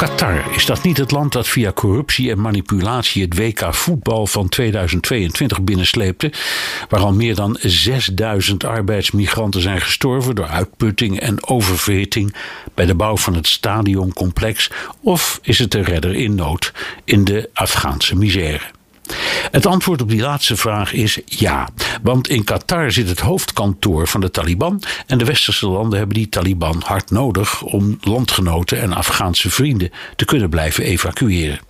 Qatar, is dat niet het land dat via corruptie en manipulatie het WK voetbal van 2022 binnensleepte? Waar al meer dan 6000 arbeidsmigranten zijn gestorven door uitputting en oververhitting bij de bouw van het stadioncomplex? Of is het de redder in nood in de Afghaanse misère? Het antwoord op die laatste vraag is ja. Want in Qatar zit het hoofdkantoor van de Taliban. En de westerse landen hebben die Taliban hard nodig om landgenoten en Afghaanse vrienden te kunnen blijven evacueren.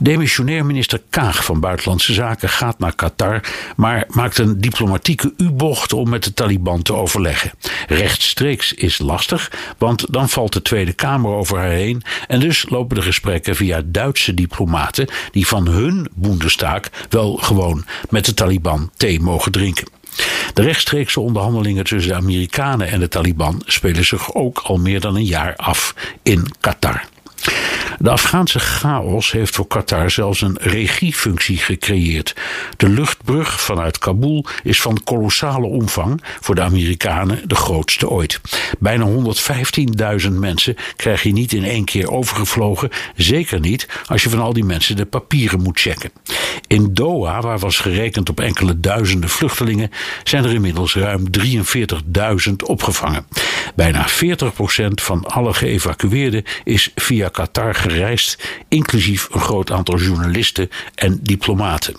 Demissionair minister Kaag van Buitenlandse Zaken gaat naar Qatar, maar maakt een diplomatieke U-bocht om met de Taliban te overleggen. Rechtstreeks is lastig, want dan valt de Tweede Kamer over haar heen en dus lopen de gesprekken via Duitse diplomaten die van hun Bundestag wel gewoon met de Taliban thee mogen drinken. De rechtstreekse onderhandelingen tussen de Amerikanen en de Taliban spelen zich ook al meer dan een jaar af in Qatar. De Afghaanse chaos heeft voor Qatar zelfs een regiefunctie gecreëerd. De luchtbrug vanuit Kabul is van kolossale omvang, voor de Amerikanen de grootste ooit. Bijna 115.000 mensen krijg je niet in één keer overgevlogen, zeker niet als je van al die mensen de papieren moet checken. In Doha, waar was gerekend op enkele duizenden vluchtelingen, zijn er inmiddels ruim 43.000 opgevangen. Bijna 40% van alle geëvacueerden is via Qatar gereisd, inclusief een groot aantal journalisten en diplomaten.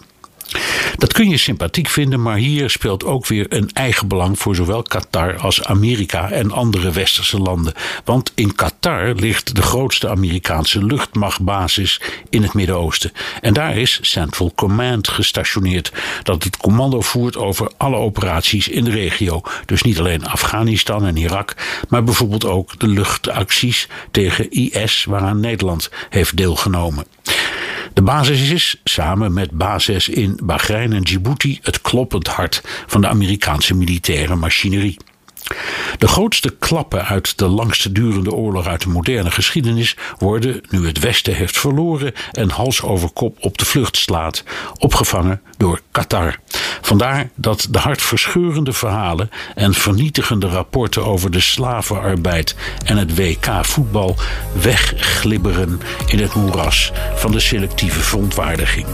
Dat kun je sympathiek vinden, maar hier speelt ook weer een eigen belang voor zowel Qatar als Amerika en andere westerse landen. Want in Qatar ligt de grootste Amerikaanse luchtmachtbasis in het Midden-Oosten. En daar is Central Command gestationeerd, dat het commando voert over alle operaties in de regio. Dus niet alleen Afghanistan en Irak, maar bijvoorbeeld ook de luchtacties tegen IS, waaraan Nederland heeft deelgenomen. De basis is, samen met bases in Bahrein en Djibouti, het kloppend hart van de Amerikaanse militaire machinerie. De grootste klappen uit de langste durende oorlog uit de moderne geschiedenis worden, nu het Westen heeft verloren en hals over kop op de vlucht slaat, opgevangen door Qatar. Vandaar dat de hartverscheurende verhalen en vernietigende rapporten over de slavenarbeid en het WK voetbal wegglibberen in het moeras van de selectieve verontwaardiging.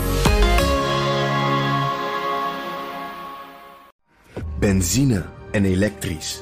Benzine en elektrisch.